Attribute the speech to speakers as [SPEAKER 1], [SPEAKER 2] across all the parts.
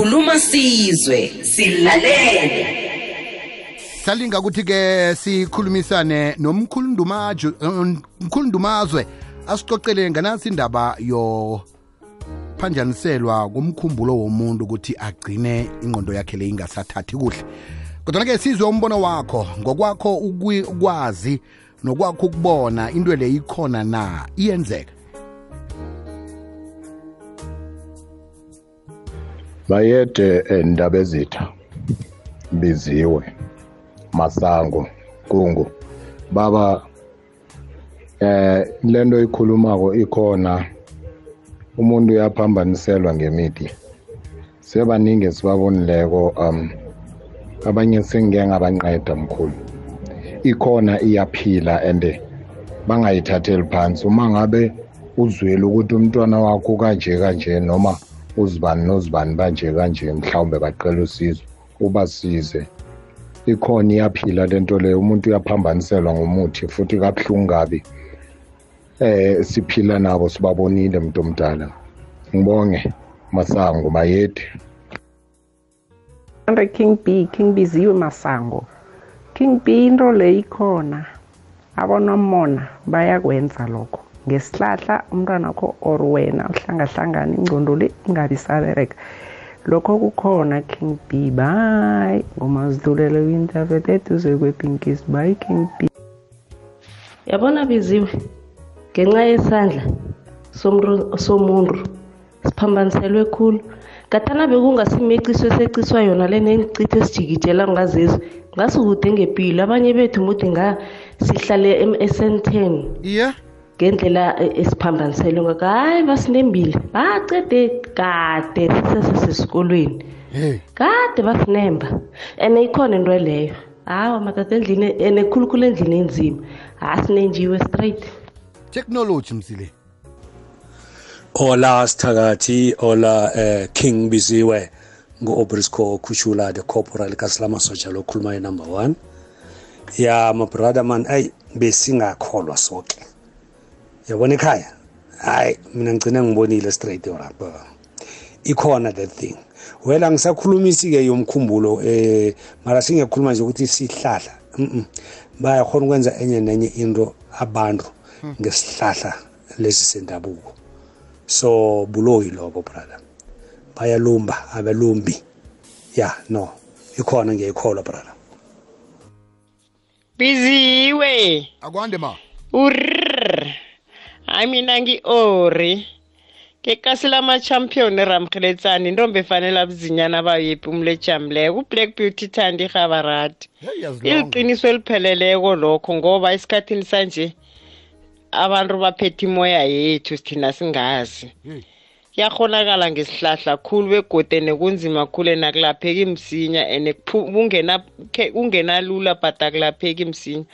[SPEAKER 1] khuluma sizwe silalele.
[SPEAKER 2] Salinga ukuthi ke sikhulumisane nomkhulundumaju umkhulundumazwe asicocele nganasi indaba yo phanjaniselwa kumkhumbulo womuntu ukuthi agcine ingqondo yakhe le ingasathathi kuhle. Kodwa ke sizwe umbono wakho ngokwakho ukwazi nokwakho ukubona into le ikhona na iyenzeka?
[SPEAKER 3] Bayede endaba ezitha biziwe masango kungu baba eh lento ikhulumako ikhona umuntu uyaphambaniselwa ngemithi. Sebaningi esibabonileko um abanye sengike ngabanqeda mkhulu. Ikhona iyaphila and bangayithatheli phansi. Uma ngabe uzwele ukuthi umntwana wakho kanje kanje noma uzibani nozibani banje kanje mhlawumbe baqela usizo ubasize. Ikhona iyaphila lento leyo umuntu uyaphambaniselwa ngomuthi futhi kabuhlungu kabi. Eh siphila nabo sibabonile umuntu omdala. Ngibonge masango mayede.
[SPEAKER 4] Andre King B King biziwe masango. King B into le ikhona. Abonomona bayakwenza lokho. Ngesihlahla umntwanakho or wena uhlangahlangana ingcondo le ingabi sabereka lokho kukhona king b. Bye. Ngomazidlulele kwi-intervet eduze kwepinkis bye king b.
[SPEAKER 5] Yabona biziwe ngenxa yesandla somuntu siphambaniselwe khulu. Ngathana bekungasimeciso eseciswa yona le neencitho esijikijela ngazizwe ngasukude ngempilo abanye bethu mude nga sihlale esenten
[SPEAKER 2] iye
[SPEAKER 5] ngendlela esiphambaniselwe ngako hayi basinembile. Bacede kade sisesesesikolweni kade basinemba. And ikhona into leyo. Hawa makade endlini and khulukhulu endlini enzima. Asinenjiwe straight.
[SPEAKER 2] Technology msile
[SPEAKER 6] ola sithakathi ola eh, king biziwe ngu-obrisco khushula the corporal kasilamasotsha lo khulumayo number one. Ya mabrother man ayi besingakholwa soke. Yabona ekhaya? Hayi mina ngigcina ngibonile straight orapa ikhona that thing. Well angisakhulumisi-ke yomkhumbulo eh mara singekhuluma nje ukuthi sihlahla. Mm bayakhona ukwenza enye nenye into abantu ngesihlahla lesi sendabuko. So buloyi lobo brother. Bayalumba abelumbi. Ya no. Ikhona ngiyayikholwa brother.
[SPEAKER 7] Biziwe.
[SPEAKER 2] Akwande ma?
[SPEAKER 7] Urr hayi mina ngi-ori kekasi lama-champion ramkheletsani intombi efanele abuzinyana bayephi umlejamleko ublack beauty thandi ihabarati iliqiniso elipheleleko lokho ngoba esikhathini sanje abantu baphethe imoya yethu thina singazi. Kuyakhonakala ngesihlahla khulu begode nekunzima khulu nakulapheki msinya and kungenalula but akulapheki msinya.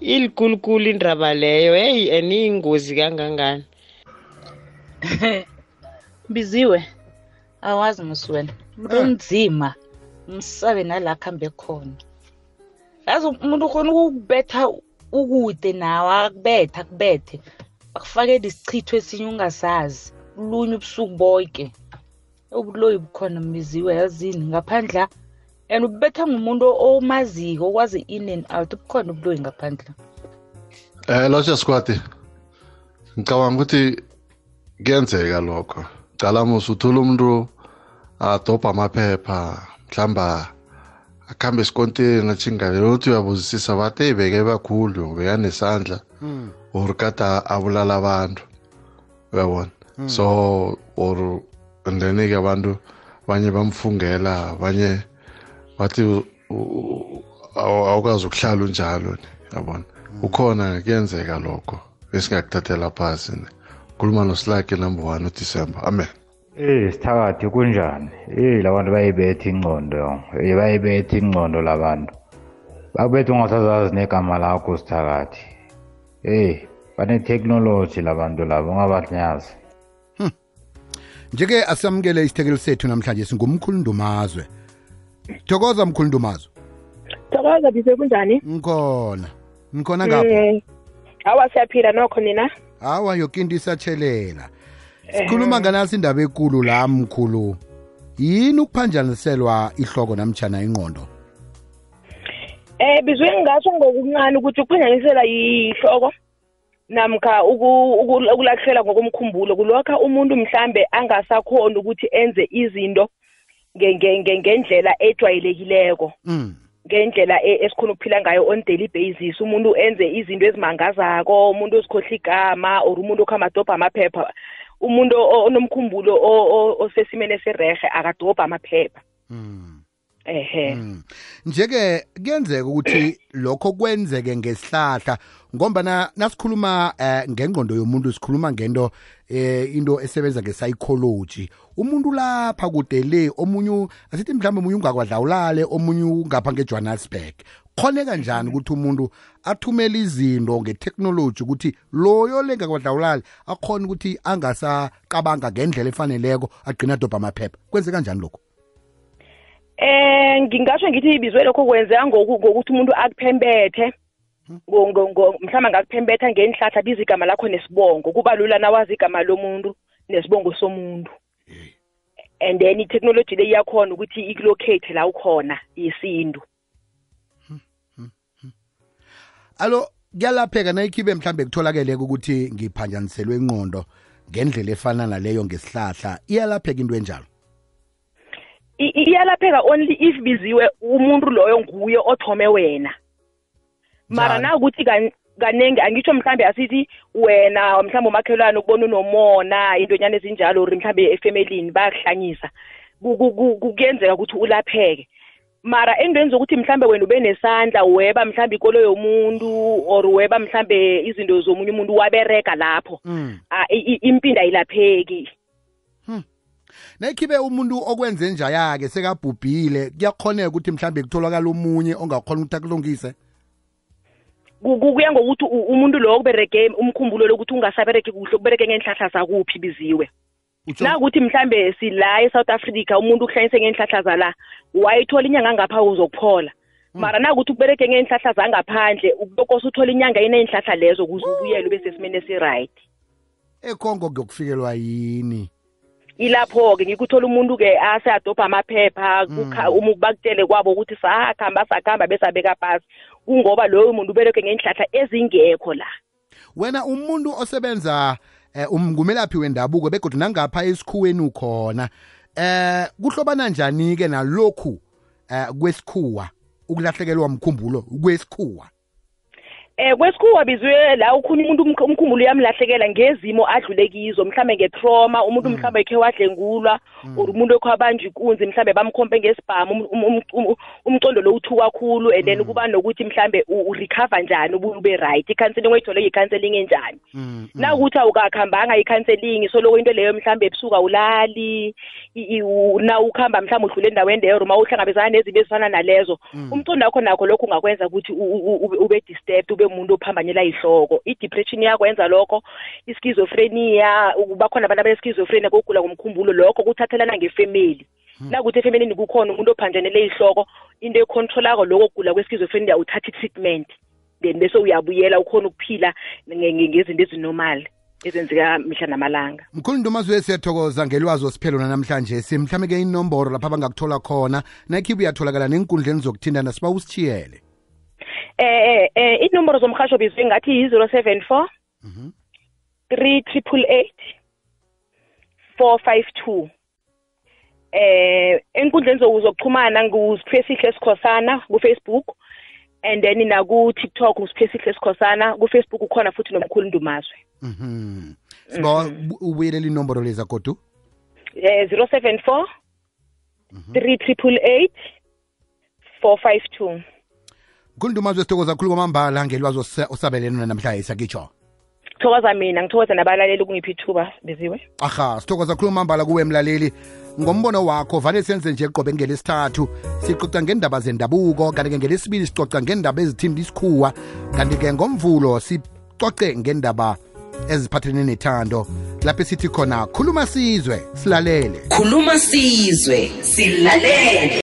[SPEAKER 7] Ilikulukhulu indaba leyo heyi and iyingozi kangangani?
[SPEAKER 8] Biziwe awazi musiwena umuntu onzima umsabe nala kuhambe khona. Yazi umuntu ukhona ukukubetha ukude nawe akubethe akubethe. Akufakele isichitho esinye ungasazi. Ulunya ubusuku bonke ubuloyi bukhona mbiziwe yazini ngaphandla and ubetha ngumuntu omaziko okwazi in and out bukhona ubuloyi ngaphandle
[SPEAKER 9] Eh lotsha squad. Ngicabanga ukuthi kuyenzeka lokho. Cala musu uthola umuntu adobha amaphepha mhlamba akhambe esikontini ngathi ngale uthi uyabuzisisa bathi eyibeke bakhulu bekanesandla or kata abulala abantu uyabona so or and then ke abantu abanye bamfungela abanye bathi awukazi ukuhlala unjalo yabona ukhona kuyenzeka lokho esingakuthathela phasi khuluma nosilake number one uDecember amen
[SPEAKER 10] Eh sithakathi kunjani? Eh labantu bayibetha ingcondo. Eh bayibetha ingcondo labantu. Bakubetha ungasazazi negama lakho sithakathi. Eh bane technology labantu labo ungabahlnyazi.
[SPEAKER 2] njeke asamukele isithekelo sethu namhlanje singumkhulundumazwe thokoza mkhulundumazwe
[SPEAKER 11] thokoza bise kunjani?
[SPEAKER 2] Ngikhona. Ngikhona ngapho
[SPEAKER 11] Mm, awa siyaphila nokho nina.
[SPEAKER 2] Hawa yoke into isatshelela. Sikhuluma nganasi indaba ekulu la mkhulu. Yini ukuphanjaniselwa ihloko namtshana ingqondo?
[SPEAKER 11] Eh bizwe ngingasho ngokuncane ukuthi ukuphanyanisela yihloko namkha uku- uku- ukulahlela ngokomkhumbulo kulokha umuntu mhlambe angasakhona ukuthi enze izinto nge- nge- nge- ngendlela ejwayelekileko.
[SPEAKER 2] Mm.
[SPEAKER 11] ngendlela e- esikhona ukuphila ngayo on daily basis. Umuntu enze izinto ezimangazako umuntu ozikhohla igama or umuntu okuhamba adobha amaphepha. Umuntu onomkhumbulo o- o- osesimeni esirehe akadobha amaphepha. Ehe.
[SPEAKER 2] Njeke kuyenzeka ukuthi lokho kwenzeke ngesihlahla ngombana nasikhuluma eh, ngengqondo yomuntu sikhuluma ngento eh, into esebenza nge-psychology. Umuntu lapha kude le omunye asithi mhlawumbe omunye ungakwadlawulale omunye ungapha ngejohannesburg. Khoneka njani ukuthi umuntu athumele izinto ngetechnology ukuthi loyo lengakwadlawulali akhona ukuthi angasacabanga ngendlela efaneleko agcina adobha amaphepha? Kwenzeka njani lokho?
[SPEAKER 11] Eh ngingasho ngithi ibizwe lokho kwenzeka ngoku- ngokuthi umuntu akuphembethe. Mhlawumbe ngakuphembetha ngenihlahla biza igama lakho nesibongo kuba lula nawazi igama lomuntu nesibongo somuntu. And then i-technology le iyakhona ukuthi ikulocate la ukhona yesintu.
[SPEAKER 2] Alo kuyalapheka nayikhibe mhlambe kutholakeleke ukuthi ngiphanjaniselwe ingqondo ngendlela efana naleyo ngesihlahla iyalapheka into enjalo?
[SPEAKER 11] Iyalapheka only if biziwe umuntu loyo nguye othome wena. Mara nakuthi kan- kanengi angitsho mhlambe asithi wena mhlambe umakhelwane ukubona unomona intonyana ezinjalo or mhlambe efemelini bayakuhlanyisa. Ku- ku- ku- ku- kuyenzeka ukuthi ulapheke. Mara entweni zokuthi mhlambe wena ube nesandla weba mhlambe ikolo yomuntu or weba mhlambe izinto zomunye umuntu wabereka lapho Ah, i- i- impinda ayilapheki.
[SPEAKER 2] Nayikhibe umuntu okwenze njaya-ke sekabhubhile kuyakhoneka ukuthi mhlambe kutholakala omunye ongakhona ukuthi akulungise?
[SPEAKER 11] Ku- ku- kuya ngokuthi umuntu lo okubereke umkhumbulo lokuthi ungasabereki kuhle ukubereke ngenhlahla zakuphi biziwe. Nakuthi mhlambe sila e-south africa umuntu ukuhlanyise ngenhlahla zala wayithola inyanga ngapha uzokuphola. Mara nakuthi ukubereke ngenhlahla zangaphandle ukokose uthola inyanga iney'nhlahla lezo ukuze ubuyele ube sesimeni esiright.
[SPEAKER 2] Ekongo kuyokufikelwa yini?
[SPEAKER 11] Ilapho-ke ngikuthola umuntu-ke ase adobha amaphepha kukha- uma bakutshele kwabo ukuthi sakhamba sakhamba bese abeka phasi kungoba loyo muntu ubereke ngenhlahla ezingekho la.
[SPEAKER 2] Wena umuntu osebenza eh, um- ngumelaphi wendabuko begodwa nangapha esikhuweni ukhona eh kuhlobana njani-ke nalokhu eh kwesikhuwa ukulahlekelwa mkhumbulo kwesikhuwa?
[SPEAKER 11] Eh kwesikhuwa bizwe la ukhona umuntu umk- umkhumbulo uyamlahlekela ngezimo adlule kizo mhlambe ngetrauma umuntu mhlambe ekhe wadlengulwa or umuntu ekhe wabanjwa ikunzi mhlambe bamkhompe ngesibhamu um- um- um- um- umcondo lo uthu kakhulu and then kuba nokuthi mhlambe u- urecover njani ubuye ube right i-counselling oyithole i-counselling enjani. Nakuthi awukakhambanga i-counselling soloko into leyo mhlambe ebusuka ulali i- i- u- na ukuhamba mhlawumbe udlule endaweni leyo uma uhlangabezana nezinto ezifana nalezo umcondo wakho nakho lokho ungakwenza ukuthi u- u- u- ube- ube disturbed ube umuntu ophambanyela yihloko i-depression iyakwenza lokho ischizophrenia bakhona abantu abane-schizophrenia kokugula ngomkhumbulo lokho kuthathelana ngefemeli. Nakuthi efemelini kukhona umuntu ophanjanele ihloko into ekhontrolako lokho kugula kwe-schizophrenia uthatha i-treatment. Then bese uyabuyela ukhona ukuphila nge- nge- ngezinto ezinormal ezenzeka mihla namalanga.
[SPEAKER 2] Mkhulu ntomaziwe siyathokoza ngelwazi osiphelona namhlanje simhlambe-ke inomboro lapha abangakuthola khona. Nakhibe uyatholakala nenkundleni zokuthintana siba usitshiyele
[SPEAKER 11] eh eh inomboro zomhasho bizwe ngathi yi-zero seven four three triple eight four five two. Eh enkundleni zoku- zokuxhumana ngusiphiwe sihle sikhosana kufacebook and then naku-tiktok ngusiphiwe sihle sikhosana kufacebook ukhona futhi nomkhulu ndumazwe.
[SPEAKER 2] Mhm. siba ubuyelele inomboro leza godu
[SPEAKER 11] eh zero seven four three triple eight four five two.
[SPEAKER 2] Ntomazwe sithokoza khulu kwamambala ngelwazi osa- osabelene namhlanje sakitsho
[SPEAKER 11] thokoza mina ngithokoza nabalaleli ukungiphi ithuba biziwe
[SPEAKER 2] aha sithokoza khulu mambala kuwe mlaleli. Ngombono wakho vane senze nje qobe ngelesithathu sicoca ngendaba zendabuko kanti-ke ngelesibili sicoca ngendaba ezithimba isikhuwa kanti-ke ngomvulo sicoce ngendaba eziphathelene nethando lapho sithi khona khuluma sizwe silalele.
[SPEAKER 1] Khuluma sizwe silalele